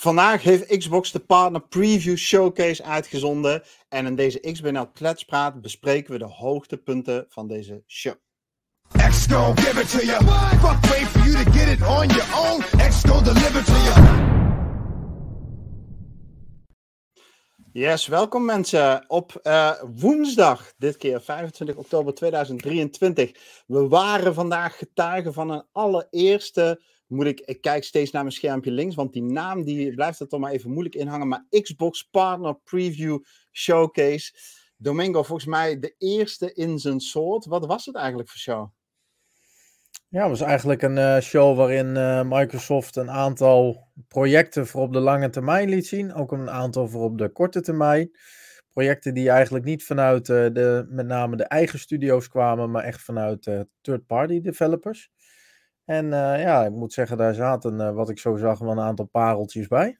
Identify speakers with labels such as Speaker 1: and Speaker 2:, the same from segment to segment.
Speaker 1: Vandaag heeft Xbox de Partner Preview Showcase uitgezonden. En in deze XBNL Kletspraat bespreken we de hoogtepunten van deze show. Give it to you. Fuck wait for you to get it on your own. Deliver to you. Yes, welkom mensen op uh, woensdag, dit keer 25 oktober 2023. We waren vandaag getuigen van een allereerste moet ik, ik kijk steeds naar mijn schermpje links, want die naam die blijft er toch maar even moeilijk inhangen. Maar Xbox Partner Preview Showcase. Domingo, volgens mij de eerste in zijn soort. Wat was het eigenlijk voor show?
Speaker 2: Ja, het was eigenlijk een uh, show waarin uh, Microsoft een aantal projecten voor op de lange termijn liet zien. Ook een aantal voor op de korte termijn. Projecten die eigenlijk niet vanuit uh, de, met name de eigen studio's kwamen, maar echt vanuit third-party developers. En uh, ja, ik moet zeggen, daar zaten, uh, wat ik zo zag, wel een aantal pareltjes bij.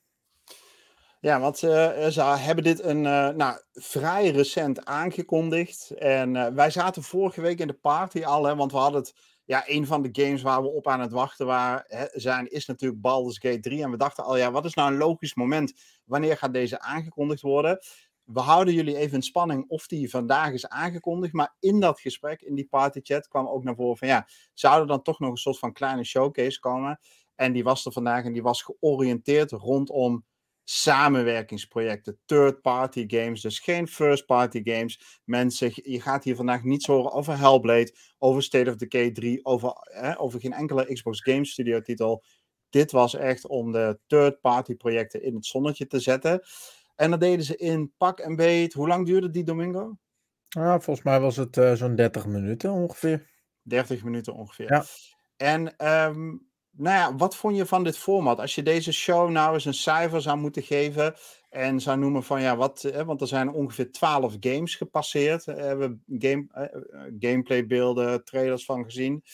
Speaker 1: Ja, want uh, ze hebben dit een, nou, vrij recent aangekondigd. En wij zaten vorige week in de party al, hè, want we hadden het... Ja, een van de games waar we op aan het wachten waren, hè, zijn is natuurlijk Baldur's Gate 3. En we dachten al, ja, wat is nou een logisch moment? Wanneer gaat deze aangekondigd worden? We houden jullie even in spanning of die vandaag is aangekondigd. Maar in dat gesprek, in die partychat, kwam ook naar voren van ja, zou er dan toch nog een soort van kleine showcase komen? En die was er vandaag en die was georiënteerd rondom samenwerkingsprojecten, third-party games, dus geen first-party games. Mensen, je gaat hier vandaag niets horen over Hellblade, over State of Decay 3, over, over geen enkele Xbox Game Studio titel. Dit was echt om de third-party projecten in het zonnetje te zetten. En dat deden ze in pak en beet. Hoe lang duurde die Domingo?
Speaker 2: Ja, volgens mij was het uh, zo'n 30 minuten ongeveer.
Speaker 1: 30 minuten ongeveer. Ja. En um, nou ja, wat vond je van dit format? Als je deze show nou eens een cijfer zou moeten geven en zou noemen van ja, wat, eh, want er zijn ongeveer 12 games gepasseerd. Uh, we hebben game, uh, gameplaybeelden, trailers van gezien.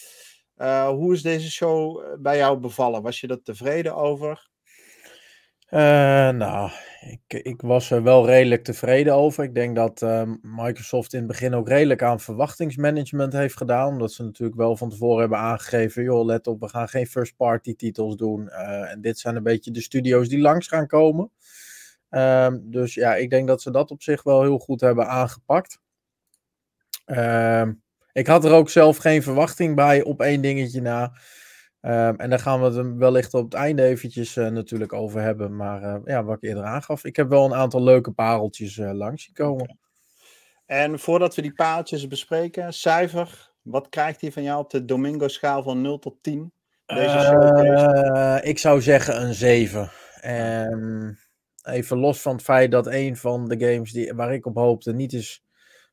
Speaker 1: hoe is deze show bij jou bevallen? Was je er tevreden over?
Speaker 2: Uh, nou, ik, ik was er wel redelijk tevreden over. Ik denk dat uh, Microsoft in het begin ook redelijk aan verwachtingsmanagement heeft gedaan. Omdat ze natuurlijk wel van tevoren hebben aangegeven: joh, let op, we gaan geen first-party titels doen. Uh, en dit zijn een beetje de studio's die langs gaan komen. Ehm, dus ja, ik denk dat ze dat op zich wel heel goed hebben aangepakt. Ehm, ik had er ook zelf geen verwachting bij op één dingetje na. Um, en daar gaan we het wellicht op het einde eventjes uh, natuurlijk over hebben. Maar uh, ja, wat ik eerder aangaf, ik heb wel een aantal leuke pareltjes uh, langs zien komen.
Speaker 1: En voordat we die pareltjes bespreken, cijfer, wat krijgt hij van jou op de Domingo-schaal van 0 tot 10?
Speaker 2: Deze ik zou zeggen een 7. Um, ehm, even los van het feit dat een van de games die, waar ik op hoopte niet is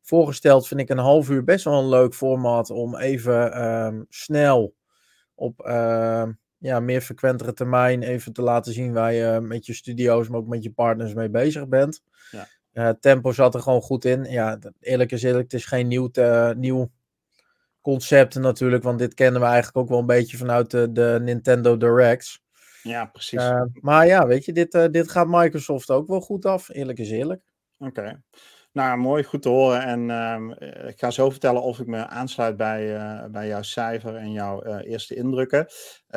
Speaker 2: voorgesteld, vind ik een half uur best wel een leuk format om even um, snel op uh, ja, meer frequentere termijn even te laten zien waar je met je studio's, maar ook met je partners mee bezig bent. Ja. Uh, tempo zat er gewoon goed in. Ja, eerlijk is eerlijk, het is geen nieuw, te, nieuw concept natuurlijk, want dit kennen we eigenlijk ook wel een beetje vanuit de, de Nintendo Directs.
Speaker 1: Ja, precies. Uh,
Speaker 2: maar ja, weet je, dit, dit gaat Microsoft ook wel goed af, eerlijk is eerlijk.
Speaker 1: Oké. Nou, mooi, goed te horen. En uh, ik ga zo vertellen of ik me aansluit bij, uh, bij jouw cijfer en jouw uh, eerste indrukken.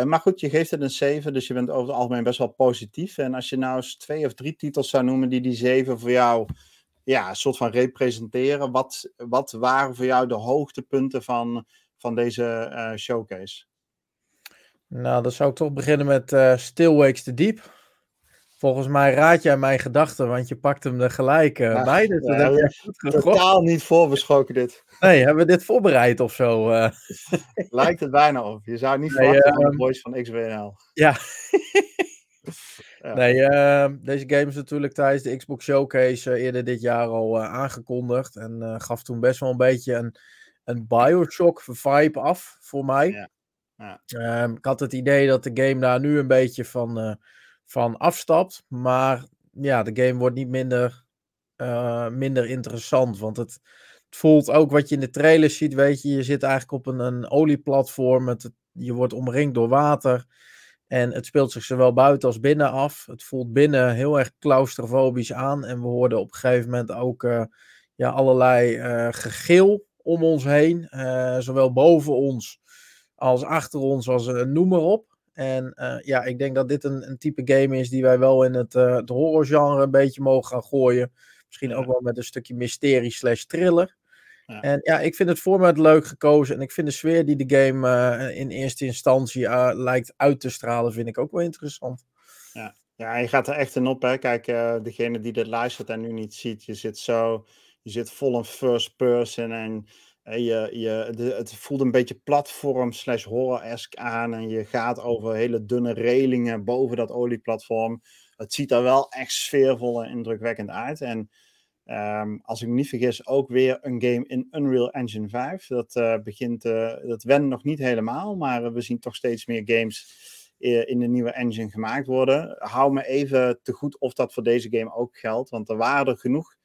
Speaker 1: maar goed, je geeft het een 7, dus je bent over het algemeen best wel positief. En als je nou eens twee of drie titels zou noemen die die 7 voor jou ja, een soort van representeren, wat, wat waren voor jou de hoogtepunten van, van deze showcase?
Speaker 2: Nou, dan zou ik toch beginnen met Still Wakes the Deep. Volgens mij raad jij mijn gedachten, want je pakt hem er gelijk uh, bij. Dus
Speaker 1: ja, totaal niet voorbesproken dit.
Speaker 2: Nee, hebben we dit voorbereid of zo? Uh...
Speaker 1: Lijkt het bijna op. Je zou niet nee, verwachten uh, de voice van XBNL.
Speaker 2: Ja. ja. Nee, ehm, deze game is natuurlijk tijdens de Xbox Showcase eh, eerder dit jaar al aangekondigd. En gaf toen best wel een beetje een, een Bioshock vibe af voor mij. Ja. Ja. Ehm, ik had het idee dat de game daar nu een beetje van van afstapt. Maar ja, de game wordt niet minder, uh, minder interessant. Want het, het, voelt ook wat je in de trailer ziet. Weet je, je zit eigenlijk op een, een olieplatform. Het, je wordt omringd door water. En het speelt zich zowel buiten als binnen af. Het voelt binnen heel erg claustrofobisch aan. En we hoorden op een gegeven moment ook uh, ja, allerlei uh, gegil om ons heen. zowel boven ons als achter ons, als noem maar op. En ja, ik denk dat dit een, een, type game is die wij wel in het, uh, het horrorgenre een beetje mogen gaan gooien. Misschien ook wel met een stukje mysterie slash thriller. Ja. En ja, ik vind het format leuk gekozen. En ik vind de sfeer die de game in eerste instantie lijkt uit te stralen, vind ik ook wel interessant.
Speaker 1: Ja, ja je gaat er echt in op. Hè. Kijk, degene die dit luistert en nu niet ziet, je zit zo, je zit vol in first person en je, je, de, het voelt een beetje platform slash horror-esque aan. En je gaat over hele dunne relingen boven dat olieplatform. Het ziet er wel echt sfeervol en indrukwekkend uit. En um, als ik me niet vergis, ook weer een game in Unreal Engine 5. Dat uh, begint, uh, dat went nog niet helemaal, maar we zien toch steeds meer games in de nieuwe engine gemaakt worden. Hou me even te goed of dat voor deze game ook geldt, want er waren er genoeg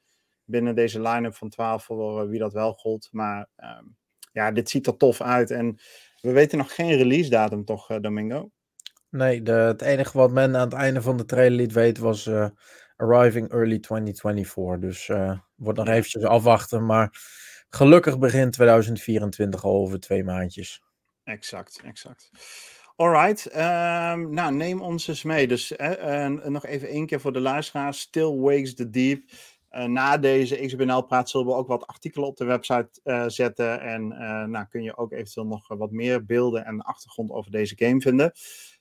Speaker 1: binnen deze line-up van 12 voor eh, wie dat wel gold. Maar ehm, ja, dit ziet er tof uit. En we weten nog geen release datum, toch, uh, Domingo?
Speaker 2: Nee, de, het enige wat men aan het einde van de trailer liet weten was uh, arriving early 2024. Dus uh, wordt nog eventjes afwachten. Maar gelukkig begint 2024 al over twee maandjes.
Speaker 1: Exact, exact. Alright, um, nou neem ons eens mee. Dus nog even één keer voor de luisteraars. Still Wakes the Deep. Uh, na deze XBNL-praat zullen we ook wat artikelen op de website uh, zetten. En uh, nou, kun je ook eventueel nog wat meer beelden en achtergrond over deze game vinden.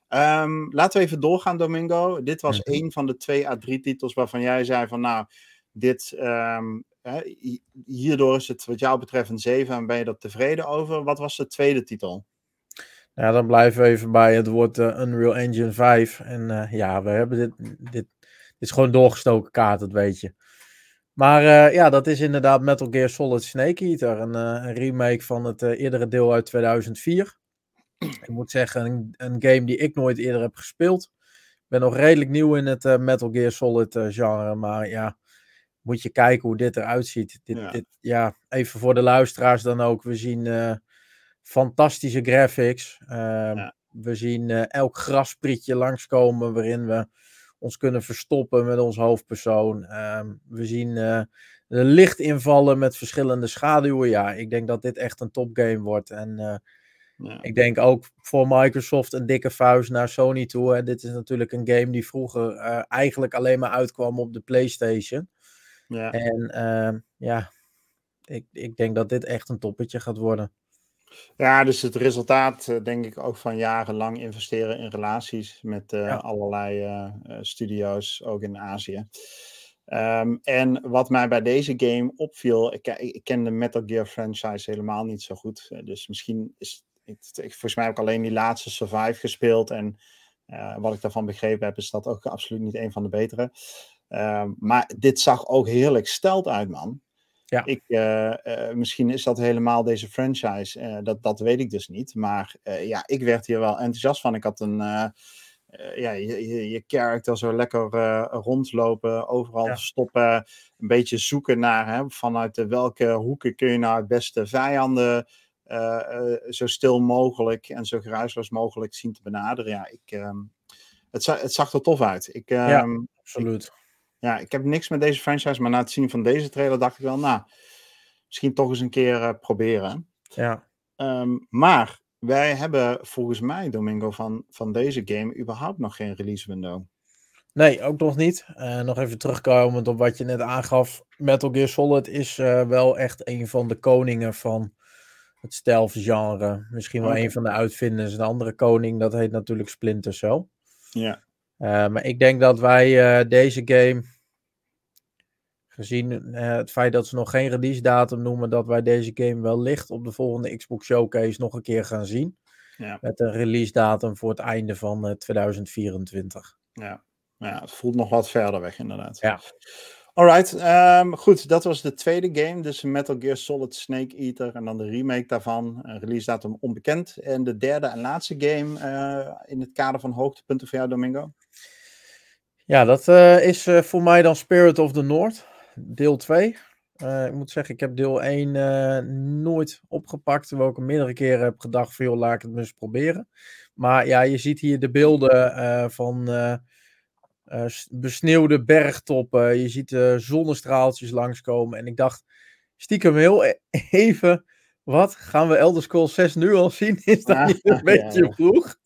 Speaker 1: Um, laten we even doorgaan, Domingo. Dit was een van de twee à drie titels waarvan jij zei van nou, dit, um, hè, hierdoor is het wat jou betreft een 7 en ben je er tevreden over. Wat was de tweede titel?
Speaker 2: Ja, dan blijven we even bij het woord Unreal Engine 5. En ja, we hebben dit, dit, dit is gewoon doorgestoken kaart, dat weet je. Maar uh, ja, dat is inderdaad Metal Gear Solid Snake Eater. Een, uh, een remake van het uh, eerdere deel uit 2004. Ik moet zeggen, een, een, game die ik nooit eerder heb gespeeld. Ik ben nog redelijk nieuw in het Metal Gear Solid genre. Maar ja, moet je kijken hoe dit eruit ziet. Dit, ja. Dit, ja, even voor de luisteraars dan ook. We zien fantastische graphics. Ehm, ja. We zien elk grasprietje langskomen waarin we ons kunnen verstoppen met ons hoofdpersoon. Um, we zien de lichtinvallen met verschillende schaduwen. Ja, ik denk dat dit echt een topgame wordt. En uh, ja. ik denk ook voor Microsoft een dikke vuist naar Sony toe. Hè. Dit is natuurlijk een game die vroeger uh, eigenlijk alleen maar uitkwam op de PlayStation. Ja. En ehm, ja, ik, ik denk dat dit echt een toppetje gaat worden.
Speaker 1: Ja, dus het resultaat, eh, denk ik, ook van jarenlang investeren in relaties met uh, ja. allerlei uh, studio's, ook in Azië. Um, en wat mij bij deze game opviel, ik, ik, ken de Metal Gear franchise helemaal niet zo goed. Dus misschien is het, volgens mij heb ik alleen die laatste Survive gespeeld. En wat ik daarvan begrepen heb, is dat ook absoluut niet een van de betere. Um, maar dit zag ook heerlijk steld uit, man. Ja. Ik, uh, uh, misschien is dat helemaal deze franchise. Uh, dat, dat weet ik dus niet. Maar ja, ik werd hier wel enthousiast van. Ik had een. ja, je, je, character zo lekker rondlopen, overal ja. stoppen, een beetje zoeken naar hè, vanuit de welke hoeken kun je nou het beste vijanden zo stil mogelijk en zo geruisloos mogelijk zien te benaderen. Ja, ik, ehm, het, het zag er tof uit. Ik,
Speaker 2: ja, ehm, absoluut.
Speaker 1: Ik, ja, ik heb niks met deze franchise, maar na het zien van deze trailer dacht ik wel, nou, misschien toch eens een keer uh, proberen.
Speaker 2: Ja.
Speaker 1: Um, maar wij hebben volgens mij, Domingo, van, van deze game überhaupt nog geen release window.
Speaker 2: Nee, ook nog niet. Uh, nog even terugkomend op wat je net aangaf. Metal Gear Solid is uh, wel echt een van de koningen van het stealth genre. Misschien wel okay. een van de uitvinders. Een andere koning, dat heet natuurlijk Splinter Cell.
Speaker 1: Ja.
Speaker 2: Uh, maar ik denk dat wij uh, deze game, gezien uh, het feit dat ze nog geen release datum noemen, dat wij deze game wellicht op de volgende Xbox Showcase nog een keer gaan zien. Ja. Met een release datum voor het einde van 2024.
Speaker 1: Ja. ja, het voelt nog wat verder weg inderdaad.
Speaker 2: Ja.
Speaker 1: Alright, um, goed, dat was de tweede game, dus Metal Gear Solid Snake Eater en dan de remake daarvan, uh, release datum onbekend. En de derde en laatste game uh, in het kader van hoogtepunten voor jou, Domingo?
Speaker 2: Ja, dat uh, is voor mij dan Spirit of the North, deel 2. ik moet zeggen, ik heb deel 1 nooit opgepakt, terwijl ik meerdere keren heb gedacht van joh, laat ik het eens proberen. Maar ja, je ziet hier de beelden van besneeuwde bergtoppen. Je ziet zonnestraaltjes langskomen. En ik dacht stiekem heel e-, even... Wat? Gaan we Elder Scrolls 6 nu al zien? Is dat niet een beetje vroeg?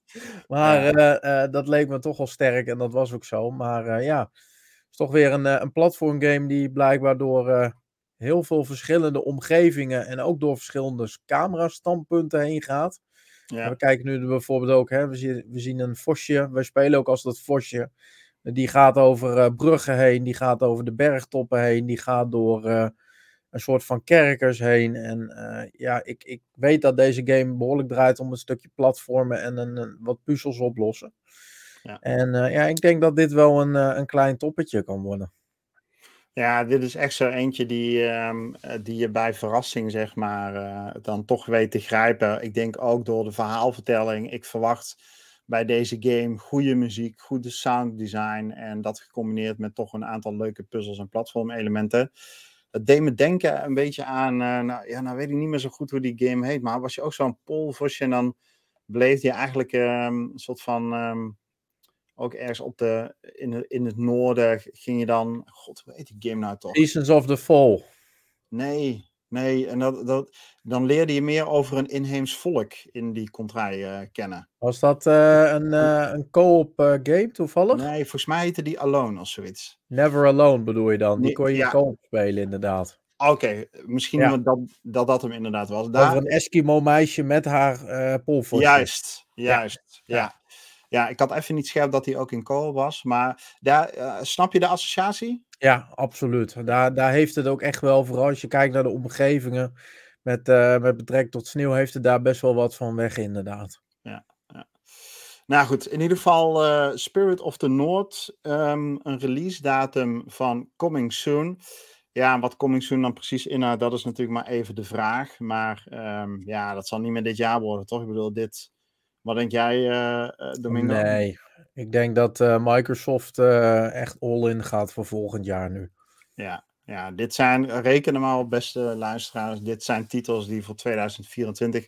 Speaker 2: Maar dat leek me toch wel sterk en dat was ook zo. Maar ja, het is toch weer een, een platformgame die blijkbaar door heel veel verschillende omgevingen en ook door verschillende camerastandpunten heen gaat. Ja. We kijken nu bijvoorbeeld ook, hè, we, zien, we zien een vosje. We spelen ook als dat vosje. Die gaat over uh, bruggen heen, die gaat over de bergtoppen heen, die gaat door uh, een soort van kerkers heen. En uh, ja, ik, ik weet dat deze game behoorlijk draait om een stukje platformen en een, een wat puzzels oplossen. Ja. En ja, ik denk dat dit wel een, een klein toppetje kan worden.
Speaker 1: Ja, dit is echt zo eentje die, um, die je bij verrassing, zeg maar, uh, dan toch weet te grijpen. Ik denk ook door de verhaalvertelling. Ik verwacht bij deze game goede muziek, goede sounddesign. En dat gecombineerd met toch een aantal leuke puzzels en platformelementen. Het deed me denken een beetje aan, uh, nou, ja, nou weet ik niet meer zo goed hoe die game heet. Maar was je ook zo'n polvosje en dan bleef je eigenlijk um, een soort van... Um, ook ergens op de, in, het, in het noorden ging je dan. God, hoe heet die game nou toch?
Speaker 2: Seasons of the Fall.
Speaker 1: Nee, nee. En dat, dat, dan leerde je meer over een inheems volk in die contrai uh, kennen.
Speaker 2: Was dat uh, een, uh, een co-op game toevallig?
Speaker 1: Nee, volgens mij heette die Alone of zoiets.
Speaker 2: Never Alone bedoel je dan? Die kon je ja. co-op spelen, inderdaad.
Speaker 1: Oké, okay, misschien ja. dat, dat dat hem inderdaad was.
Speaker 2: Daar... Over een Eskimo meisje met haar uh,
Speaker 1: Juist, juist, ja. ja. Ja, ik had even niet scherp dat hij ook in co was. Maar daar, snap je de associatie?
Speaker 2: Ja, absoluut. Daar, daar heeft het ook echt wel, vooral als je kijkt naar de omgevingen. Met, uh, met betrekking tot sneeuw, heeft het daar best wel wat van weg, inderdaad.
Speaker 1: Ja, ja. Nou goed, in ieder geval uh, Spirit of the North. Um, een release datum van Coming Soon. Ja, wat Coming Soon dan precies inhoudt, dat is natuurlijk maar even de vraag. Maar um, ja, dat zal niet meer dit jaar worden, toch? Ik bedoel, dit wat denk jij, uh, Domingo?
Speaker 2: Nee, ik denk dat uh, Microsoft uh, echt all-in gaat voor volgend jaar nu.
Speaker 1: Ja, ja, dit zijn, reken maar op beste luisteraars, dit zijn titels die voor 2024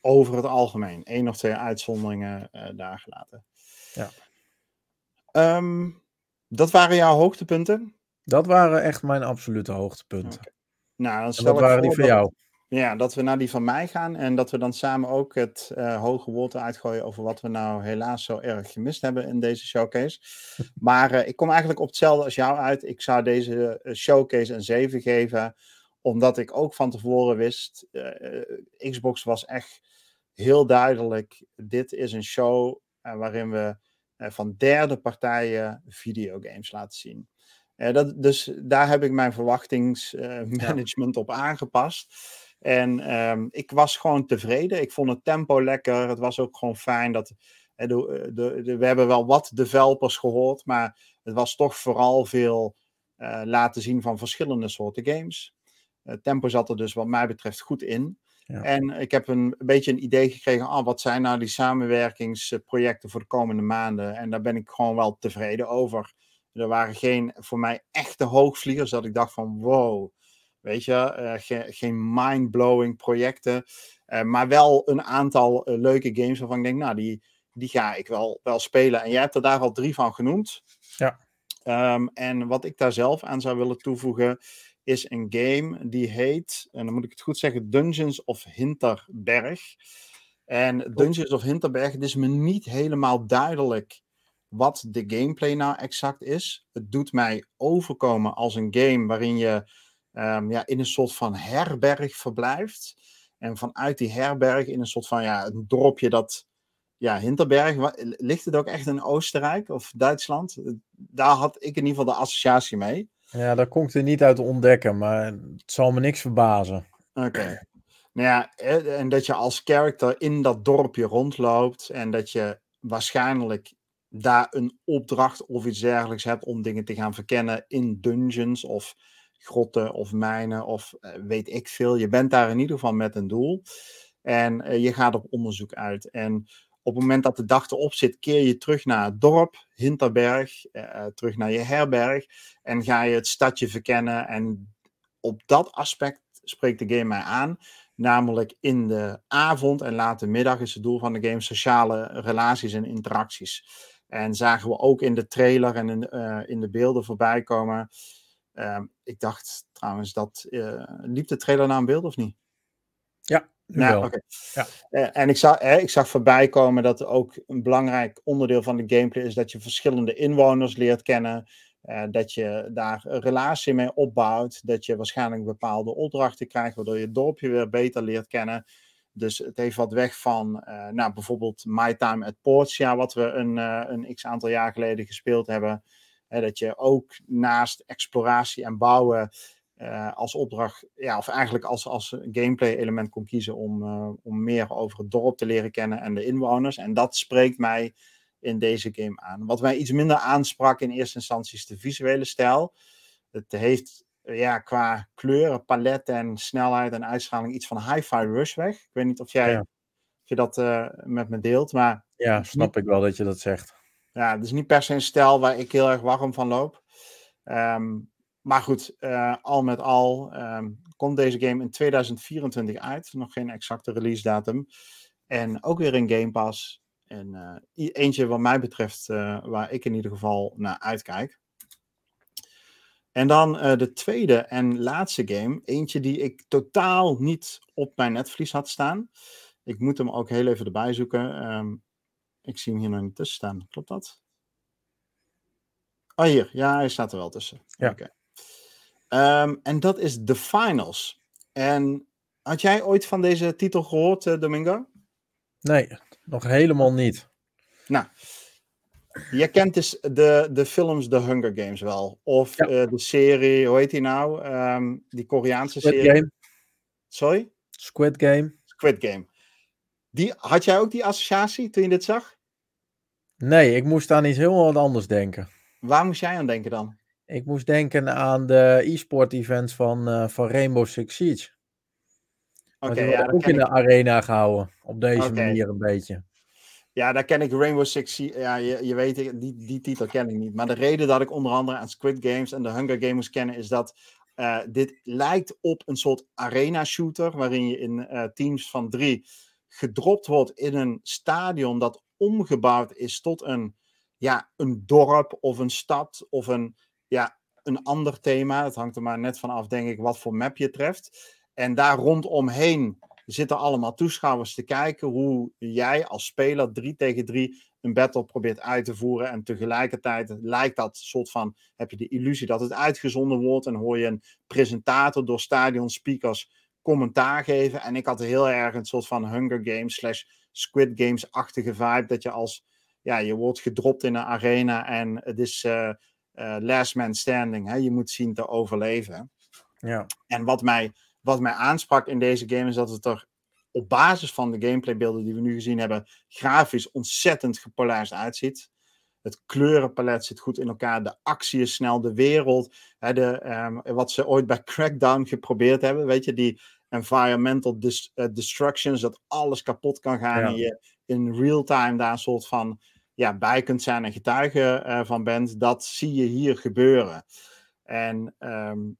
Speaker 1: over het algemeen, één of twee uitzonderingen daar gelaten.
Speaker 2: Ja.
Speaker 1: Um, dat waren jouw hoogtepunten?
Speaker 2: Dat waren echt mijn absolute hoogtepunten. Okay.
Speaker 1: Nou, dan
Speaker 2: stel en dat waren die voor jou?
Speaker 1: Ja, dat we naar die van mij gaan en dat we dan samen ook het uh, hoge woord uitgooien over wat we nou helaas zo erg gemist hebben in deze showcase. Maar uh, ik kom eigenlijk op hetzelfde als jou uit. Ik zou deze uh, showcase een 7 geven, omdat ik ook van tevoren wist, Xbox was echt heel duidelijk, dit is een show waarin we van derde partijen videogames laten zien. dat, dus daar heb ik mijn verwachtingsmanagement ja. op aangepast. En um, ik was gewoon tevreden. Ik vond het tempo lekker. Het was ook gewoon fijn dat. de, de, de, we hebben wel wat developers gehoord, maar het was toch vooral veel uh, laten zien van verschillende soorten games. Het tempo zat er dus, wat mij betreft, goed in. Ja. En ik heb een, een, beetje een idee gekregen, ah, wat zijn nou die samenwerkingsprojecten voor de komende maanden? En daar ben ik gewoon wel tevreden over. Er waren geen voor mij echte hoogvliegers dat ik dacht van wow, Weet je, uh, ge geen mind-blowing projecten. Uh, maar wel een aantal uh, leuke games waarvan ik denk, nou, die, die ga ik wel, wel spelen. En jij hebt er daar al drie van genoemd.
Speaker 2: Ja.
Speaker 1: Um, en wat ik daar zelf aan zou willen toevoegen, is een game die heet, en dan moet ik het goed zeggen, Dungeons of Hinterberg. En Dungeons of Hinterberg, het is me niet helemaal duidelijk wat de gameplay nou exact is. Het doet mij overkomen als een game waarin je um, ja, in een soort van herberg verblijft. En vanuit die herberg in een soort van ja, een dorpje dat. Ja, Hinterberg. Ligt het ook echt in Oostenrijk of Duitsland? Daar had ik in ieder geval de associatie mee.
Speaker 2: Ja, daar ik er niet uit ontdekken, maar het zal me niks verbazen.
Speaker 1: Oké. Okay. Nou ja, en dat je als character in dat dorpje rondloopt en dat je waarschijnlijk daar een opdracht of iets dergelijks hebt om dingen te gaan verkennen in dungeons of grotten of mijnen of uh, weet ik veel. Je bent daar in ieder geval met een doel. En uh, je gaat op onderzoek uit. En op het moment dat de dag erop zit, keer je terug naar het dorp, Hinterberg, uh, terug naar je herberg. En ga je het stadje verkennen. En op dat aspect spreekt de game mij aan. Namelijk in de avond en late middag is het doel van de game sociale relaties en interacties. En zagen we ook in de trailer en in, in de beelden voorbij komen ik dacht trouwens dat. Uh, liep de trailer naar een beeld of niet?
Speaker 2: Ja,
Speaker 1: Nou, oké. Ja. Eh, en ik zag, ik zag voorbij komen dat ook een belangrijk onderdeel van de gameplay is dat je verschillende inwoners leert kennen. Uh, dat je daar een relatie mee opbouwt. Dat je waarschijnlijk bepaalde opdrachten krijgt, waardoor je het dorpje weer beter leert kennen. Dus het heeft wat weg van, uh, nou, bijvoorbeeld My Time at Portia, wat we een, een x aantal jaar geleden gespeeld hebben. Dat je ook naast exploratie en bouwen uh, als opdracht, ja, of eigenlijk als, als gameplay element kon kiezen om, uh, om meer over het dorp te leren kennen en de inwoners. En dat spreekt mij in deze game aan. Wat mij iets minder aansprak in eerste instantie is de visuele stijl. Het heeft ja, qua kleuren, palet en snelheid en uitstraling iets van Hi-Fi Rush weg. Ik weet niet of jij of je dat uh, met me deelt, maar...
Speaker 2: Ja, snap ik wel dat je dat zegt.
Speaker 1: Ja, het is niet per se een stijl waar ik heel erg warm van loop. Um, maar goed, uh, al met al um, komt deze game in 2024 uit. Nog geen exacte release datum. En ook weer in Game Pass. En uh, eentje wat mij betreft uh, waar ik in ieder geval naar uitkijk. En dan de tweede en laatste game. Eentje die ik totaal niet op mijn netvlies had staan. Ik moet hem ook heel even erbij zoeken. Um, ik zie hem hier nog niet tussen staan. Klopt dat? Oh, hier. Ja, hij staat er wel tussen. Ja. Okay. Um, en dat is The Finals. En had jij ooit van deze titel gehoord, uh, Domingo?
Speaker 2: Nee, nog helemaal niet.
Speaker 1: Nou, je kent dus de, de films The Hunger Games wel. Of ja. uh, de serie, hoe heet die nou? Um, die Koreaanse
Speaker 2: Squid
Speaker 1: serie.
Speaker 2: Game.
Speaker 1: Sorry?
Speaker 2: Squid Game.
Speaker 1: Squid Game. Die, had jij ook die associatie toen je dit zag?
Speaker 2: Nee, ik moest aan iets helemaal wat anders denken.
Speaker 1: Waar moest jij aan denken dan?
Speaker 2: Ik moest denken aan de e-sport events van, uh, van Rainbow Six Siege. Oké, okay, ja, ook in de arena gehouden. Op deze okay. manier een beetje.
Speaker 1: Ja, daar ken ik Rainbow Six Siege. Ja, je, je weet, die, die titel ken ik niet. Maar de reden dat ik onder andere aan Squid Games en de Hunger Games moest kennen, is dat uh, dit lijkt op een soort arena shooter. Waarin je in uh, teams van drie gedropt wordt in een stadion dat omgebouwd is tot een, ja, een dorp of een stad of een ja, een ander thema. Het hangt er maar net vanaf, denk ik, wat voor map je treft. En daar rondomheen zitten allemaal toeschouwers te kijken hoe jij als speler 3 tegen 3 een battle probeert uit te voeren. En tegelijkertijd lijkt dat soort van, heb je de illusie dat het uitgezonden wordt en hoor je een presentator door stadion speakers commentaar geven. En ik had heel erg een soort van Hunger Games slash Squid Games-achtige vibe, dat je als, ja, je wordt gedropt in een arena en het is... Uh, uh, last man standing. Hè? Je moet zien te overleven.
Speaker 2: Ja.
Speaker 1: En wat mij, wat mij aansprak in deze game is dat het er op basis van de gameplaybeelden die we nu gezien hebben, grafisch ontzettend gepolijst uitziet. Het kleurenpalet zit goed in elkaar. De actie is snel. De wereld. Hè, de, um, wat ze ooit bij Crackdown geprobeerd hebben. Weet je, die environmental dis, uh, destructions. Dat alles kapot kan gaan. Ja. En je in real time daar een soort van ja, bij kunt zijn en getuige uh, van bent, dat zie je hier gebeuren. En um,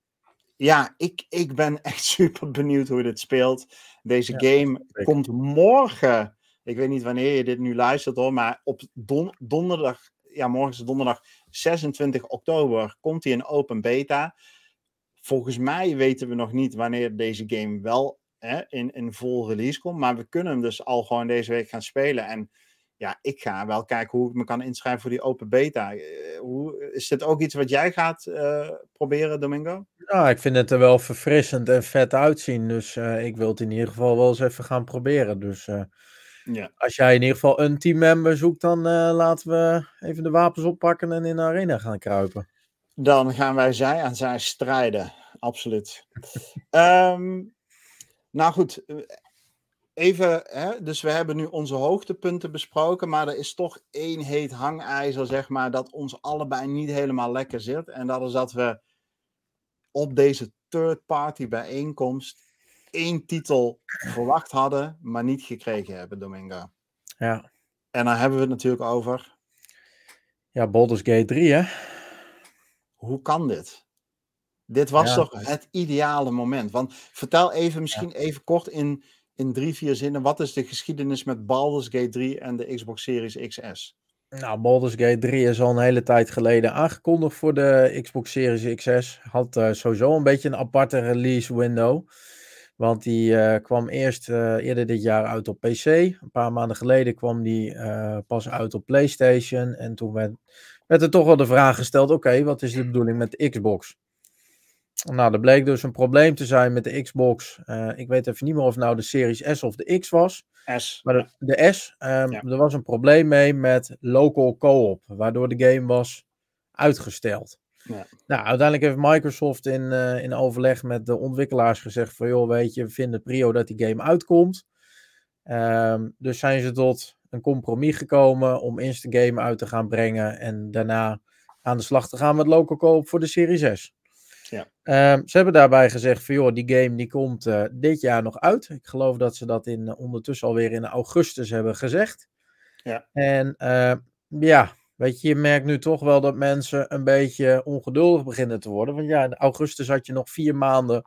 Speaker 1: ja, ik, ik ben echt super benieuwd hoe dit speelt. Deze ja, game komt morgen. Ik weet niet wanneer je dit nu luistert hoor, maar op don donderdag, ja, morgen is donderdag 26 oktober, komt hij in open beta. Volgens mij weten we nog niet wanneer deze game wel hè, in, in vol release komt, maar we kunnen hem dus al gewoon deze week gaan spelen. En ja, ik ga wel kijken hoe ik me kan inschrijven voor die open beta. Uh, hoe, is dit ook iets wat jij gaat uh, proberen, Domingo?
Speaker 2: Ja, ik vind het er wel verfrissend en vet uitzien. Dus uh, ik wil het in ieder geval wel eens even gaan proberen. Dus ja. als jij in ieder geval een teammember zoekt, dan laten we even de wapens oppakken en in de arena gaan kruipen.
Speaker 1: Dan gaan wij zij aan zij strijden. Absoluut. um, nou goed, even, hè, dus we hebben nu onze hoogtepunten besproken, maar er is toch één heet hangijzer, zeg maar, dat ons allebei niet helemaal lekker zit. En dat is dat we op deze third-party bijeenkomst één titel verwacht hadden, maar niet gekregen hebben, Domingo.
Speaker 2: Ja.
Speaker 1: En dan hebben we het natuurlijk over...
Speaker 2: Ja, Baldur's Gate 3, hè?
Speaker 1: Hoe kan dit? Dit was ja. toch het ideale moment? Want vertel even, misschien ja. even kort in in drie, vier zinnen, wat is de geschiedenis met Baldur's Gate 3 en de Xbox Series XS?
Speaker 2: Nou, Baldur's Gate 3 is al een hele tijd geleden aangekondigd voor de Xbox Series XS. Had uh, sowieso een beetje een aparte release window. Want die kwam eerst eerder dit jaar uit op PC. Een paar maanden geleden kwam die pas uit op PlayStation. En toen werd, werd er toch wel de vraag gesteld: oké, wat is de bedoeling met de Xbox? Nou, er bleek dus een probleem te zijn met de Xbox. ik weet even niet meer of het nou de Series S of de X was.
Speaker 1: S.
Speaker 2: Maar de, de S, um, er was een probleem mee met local co-op, waardoor de game was uitgesteld. Ja. Nou, uiteindelijk heeft Microsoft in, uh, in overleg met de ontwikkelaars gezegd van joh, weet je, we vinden prio dat die game uitkomt. Um, dus zijn ze tot een compromis gekomen om eerst de game uit te gaan brengen en daarna aan de slag te gaan met local co-op voor de Series S. Ja. Um, ze hebben daarbij gezegd van joh, die game die komt uh, dit jaar nog uit. Ik geloof dat ze dat in, uh, ondertussen alweer in augustus hebben gezegd. Ja. En uh, ja, weet je, je merkt nu toch wel dat mensen een beetje ongeduldig beginnen te worden. Want ja, in augustus had je nog vier maanden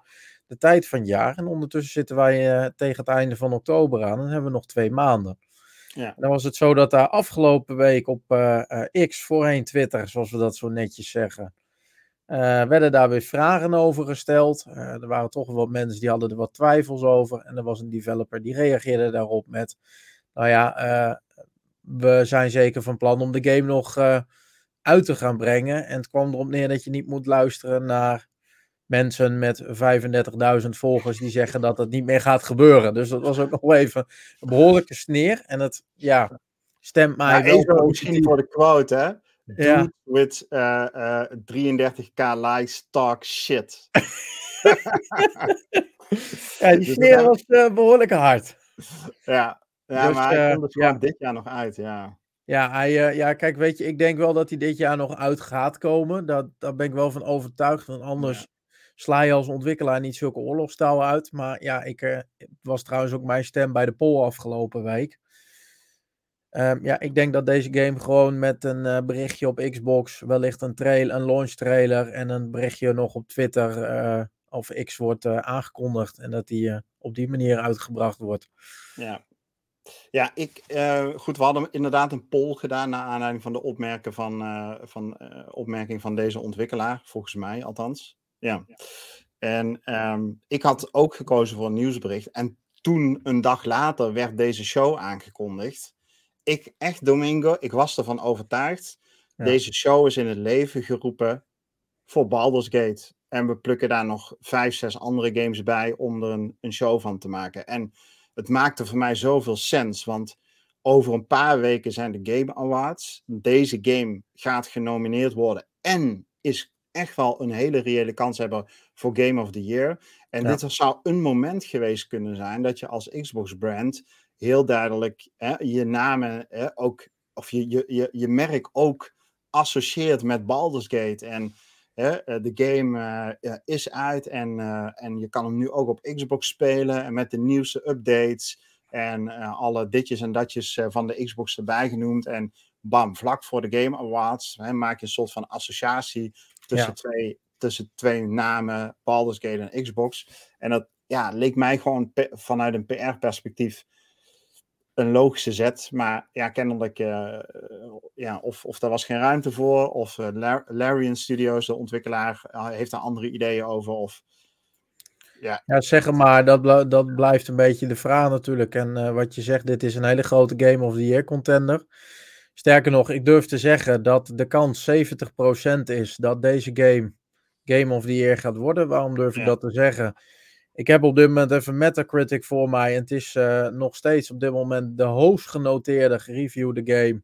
Speaker 2: de tijd van het jaar. En ondertussen zitten wij tegen het einde van oktober aan en dan hebben we nog twee maanden. Ja. Dan was het zo dat daar afgelopen week op X, voorheen Twitter, zoals we dat zo netjes zeggen, werden daar weer vragen over gesteld. Er waren toch wat mensen die hadden er wat twijfels over. En er was een developer die reageerde daarop met: Nou ja, we zijn zeker van plan om de game nog uit te gaan brengen. En het kwam erop neer dat je niet moet luisteren naar mensen met 35.000 volgers die zeggen dat het niet meer gaat gebeuren. Dus dat was ook nog even een behoorlijke sneer. En het, ja, stemt mij
Speaker 1: ja, wel. Misschien voor de quote, hè? ja. with uh, uh, 33k likes talk shit.
Speaker 2: ja, die dus sneer was uh, behoorlijk hard.
Speaker 1: Ja, ja dus, maar hij komt dus ja. dit jaar nog uit, ja.
Speaker 2: Ja, hij, uh, ja, kijk, weet je, ik denk wel dat hij dit jaar nog uit gaat komen. Dat, daar ben ik wel van overtuigd. Want anders ja. sla je als ontwikkelaar niet zulke oorlogstouwen uit. Maar ja, ik, het was trouwens ook mijn stem bij de poll afgelopen week. Um, ja, ik denk dat deze game gewoon met een uh, berichtje op Xbox, wellicht een, trail, een launch trailer en een berichtje nog op Twitter uh, of X wordt uh, aangekondigd en dat die op die manier uitgebracht wordt.
Speaker 1: Ja, ja ik, goed, we hadden inderdaad een poll gedaan naar aanleiding van de opmerking van, van, opmerking van deze ontwikkelaar, volgens mij althans. Ja. En um, ik had ook gekozen voor een nieuwsbericht en toen een dag later werd deze show aangekondigd ik echt, Domingo, ik was ervan overtuigd. Deze show is in het leven geroepen voor Baldur's Gate. En we plukken daar nog vijf, zes andere games bij om er een, een show van te maken. En het maakte voor mij zoveel sens, want over een paar weken zijn de Game Awards. Deze game gaat genomineerd worden en is echt wel een hele reële kans hebben voor Game of the Year. En dit zou een moment geweest kunnen zijn dat je als Xbox brand heel duidelijk hè, je namen hè, ook, of je, je, je, je merk ook associeert met Baldur's Gate. En de game uh, is uit en, uh, en je kan hem nu ook op Xbox spelen. En met de nieuwste updates en alle ditjes en datjes van de Xbox erbij genoemd. En bam, vlak voor de Game Awards hè, maak je een soort van associatie tussen, ja. twee, tussen twee namen, Baldur's Gate en Xbox. En dat ja, leek mij gewoon vanuit een PR-perspectief een logische zet. Maar ja, kennelijk, uh, ja, of, of daar was geen ruimte voor, of uh, Larian Studios, de ontwikkelaar, heeft daar andere ideeën over. Of,
Speaker 2: ja. ja, zeg maar, dat, dat blijft een beetje de vraag natuurlijk. En wat je zegt, dit is een hele grote Game of the Year contender. Sterker nog, ik durf te zeggen dat de kans 70% is dat deze game Game of the Year gaat worden. Waarom durf ik ja. dat te zeggen? Ik heb op dit moment even Metacritic voor mij. En het is uh, nog steeds op dit moment de hoogst genoteerde gereviewde game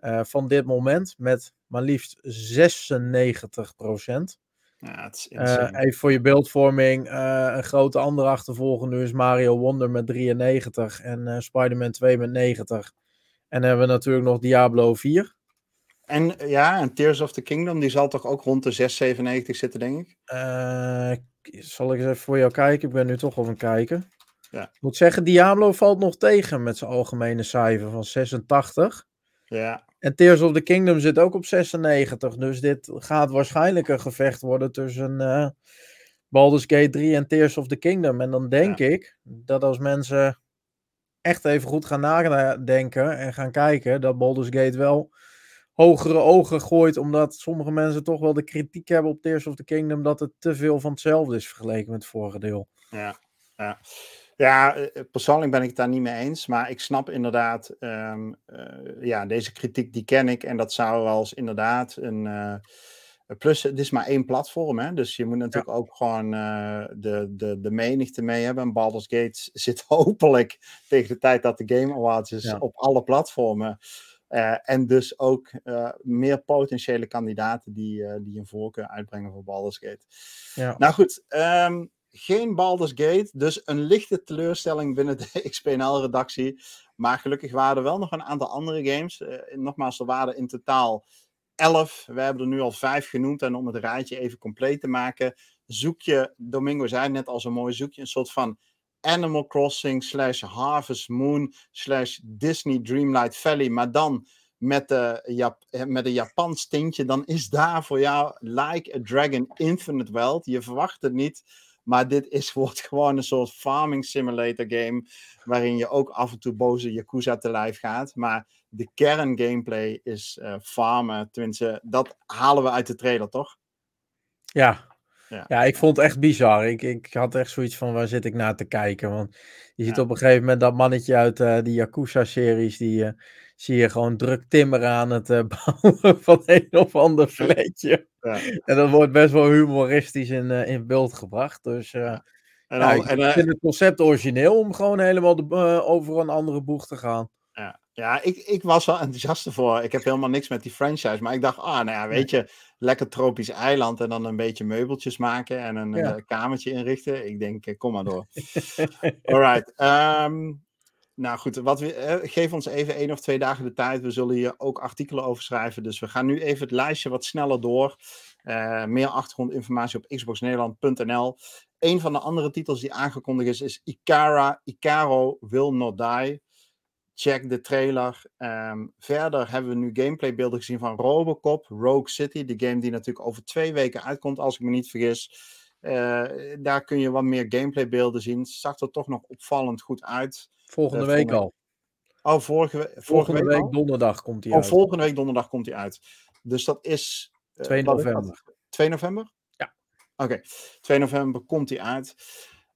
Speaker 2: uh, van dit moment. Met maar liefst 96 procent.
Speaker 1: Ja, het is
Speaker 2: uh, even voor je beeldvorming. een grote andere nu is Mario Wonder met 93. En Spider-Man 2 met 90. En dan hebben we natuurlijk nog Diablo 4.
Speaker 1: En ja, en Tears of the Kingdom, die zal toch ook rond de 6,97 zitten, denk ik?
Speaker 2: Uh, zal ik eens even voor jou kijken? Ik ben nu toch al aan kijken. Ja. Ik moet zeggen, Diablo valt nog tegen met zijn algemene cijfer van 86.
Speaker 1: Ja.
Speaker 2: En Tears of the Kingdom zit ook op 96. Dus dit gaat waarschijnlijk een gevecht worden tussen uh, Baldur's Gate 3 en Tears of the Kingdom. En dan denk ja. ik dat als mensen echt even goed gaan nadenken en gaan kijken, dat Baldur's Gate wel hogere ogen gooit, omdat sommige mensen toch wel de kritiek hebben op Tears of the Kingdom dat het te veel van hetzelfde is vergeleken met het vorige deel.
Speaker 1: Ja, Ja. Ja, persoonlijk ben ik het daar niet mee eens. Maar ik snap inderdaad, um, uh, ja, deze kritiek die ken ik. En dat zou als inderdaad een. Uh, plus, het is maar één platform, hè? dus je moet natuurlijk ook gewoon uh, de, de, de menigte mee hebben. En Baldur's Gate zit hopelijk tegen de tijd dat de Game Awards is op alle platformen. En dus ook meer potentiële kandidaten die, die een voorkeur uitbrengen voor Baldur's Gate. Ja. Nou goed, um, geen Baldur's Gate, dus een lichte teleurstelling binnen de XPNL-redactie. Maar gelukkig waren er wel nog een aantal andere games. Uh, nogmaals, er waren in totaal 11. We hebben er nu al vijf genoemd. En om het rijtje even compleet te maken, zoek je, Domingo zei net al zo mooi, zoek je een soort van Animal Crossing slash Harvest Moon slash Disney Dreamlight Valley, maar dan met, de Jap met een Japans tintje, dan is daar voor jou Like a Dragon Infinite World. Je verwacht het niet. Maar dit is, wordt gewoon een soort farming simulator game. Waarin je ook af en toe boze Yakuza te lijf gaat. Maar de kern gameplay is uh, farmen. Tenminste, dat halen we uit de trailer, toch?
Speaker 2: Ja. Ja. ja, ik vond het echt bizar. Ik, ik had echt zoiets van, waar zit ik naar te kijken? Want je ziet op een gegeven moment dat mannetje uit uh, die Yakuza-series, die uh, zie je gewoon druk timmer aan het uh, bouwen van een of ander fletje. Ja. En dat wordt best wel humoristisch in, in beeld gebracht. Dus en ik en, vind het concept origineel om gewoon helemaal de, over een andere boeg te gaan.
Speaker 1: Ja, ik, ik was wel enthousiast ervoor. Ik heb helemaal niks met die franchise. Maar ik dacht, ah, nou ja, weet je, lekker tropisch eiland en dan een beetje meubeltjes maken en een ja. kamertje inrichten. Ik denk, kom maar door. Alright. Um, nou goed, wat we, geef ons even één of twee dagen de tijd. We zullen hier ook artikelen over schrijven. Dus we gaan nu even het lijstje wat sneller door. Uh, meer achtergrondinformatie op xboxnederland.nl. Een van de andere titels die aangekondigd is, is Ikara, Icaro Will Not Die. Check de trailer. Um, verder hebben we nu gameplaybeelden gezien van Robocop, Rogue City. De game die natuurlijk over twee weken uitkomt, als ik me niet vergis. Uh, daar kun je wat meer gameplaybeelden zien. Zag er toch nog opvallend goed uit.
Speaker 2: Volgende uh, week al.
Speaker 1: Oh, vorige, vorige
Speaker 2: volgende week, week donderdag komt hij
Speaker 1: oh,
Speaker 2: uit.
Speaker 1: volgende week donderdag komt hij uit. Dus dat is...
Speaker 2: Uh, 2 november.
Speaker 1: 2 november?
Speaker 2: Ja.
Speaker 1: Oké, okay. 2 november komt hij uit.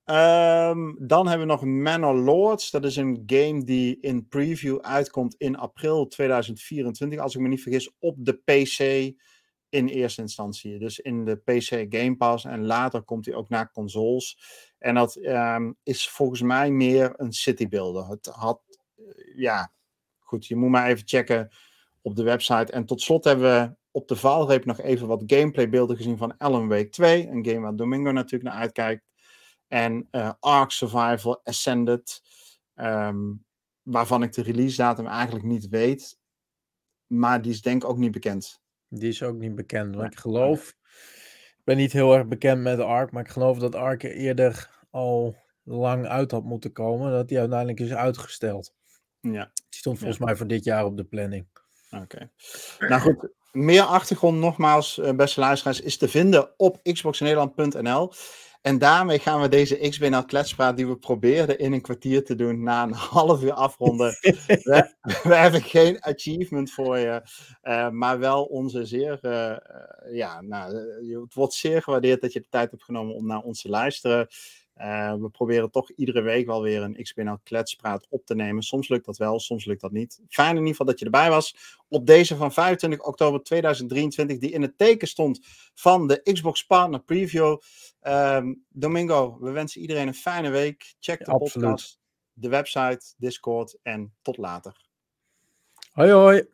Speaker 1: Um, dan hebben we nog Manor Lords. Dat is een game die in preview uitkomt in april 2024. Als ik me niet vergis, op de PC in eerste instantie. Dus in de PC Game Pass. En later komt hij ook naar consoles. En dat um, is volgens mij meer een citybuilder. Het had, uh, ja, goed, je moet maar even checken op de website. En tot slot hebben we op de valreep nog even wat gameplaybeelden gezien van Alan Wake 2. Een game waar Domingo natuurlijk naar uitkijkt. En uh, Ark Survival Ascended. Um, waarvan ik de release datum eigenlijk niet weet. Maar die is denk ik ook niet bekend.
Speaker 2: Die is ook niet bekend. Ik geloof. Ik ben niet heel erg bekend met Ark. Maar ik geloof dat Ark eerder al lang uit had moeten komen. Dat die uiteindelijk is uitgesteld.
Speaker 1: Ja.
Speaker 2: Die stond volgens ja. mij voor dit jaar op de planning.
Speaker 1: Oké. Okay. Nou goed, meer achtergrond nogmaals, eh, beste luisteraars, is te vinden op xboxnederland.nl. En daarmee gaan we deze XBNL kletspraat die we probeerden in een kwartier te doen, na een half uur afronden. we, we, hebben geen achievement voor je, uh, maar wel onze zeer, uh, uh, ja, nou, het wordt zeer gewaardeerd dat je de tijd hebt genomen om naar ons te luisteren. Uh, we proberen toch iedere week wel weer een XBNL kletspraat op te nemen. Soms lukt dat wel, soms lukt dat niet. Fijn in ieder geval dat je erbij was. Op deze van 25 oktober 2023, die in het teken stond van de Xbox Partner Preview. Um, Domingo, we wensen iedereen een fijne week. Check de ja, podcast, de website, Discord en tot later.
Speaker 2: Hoi hoi.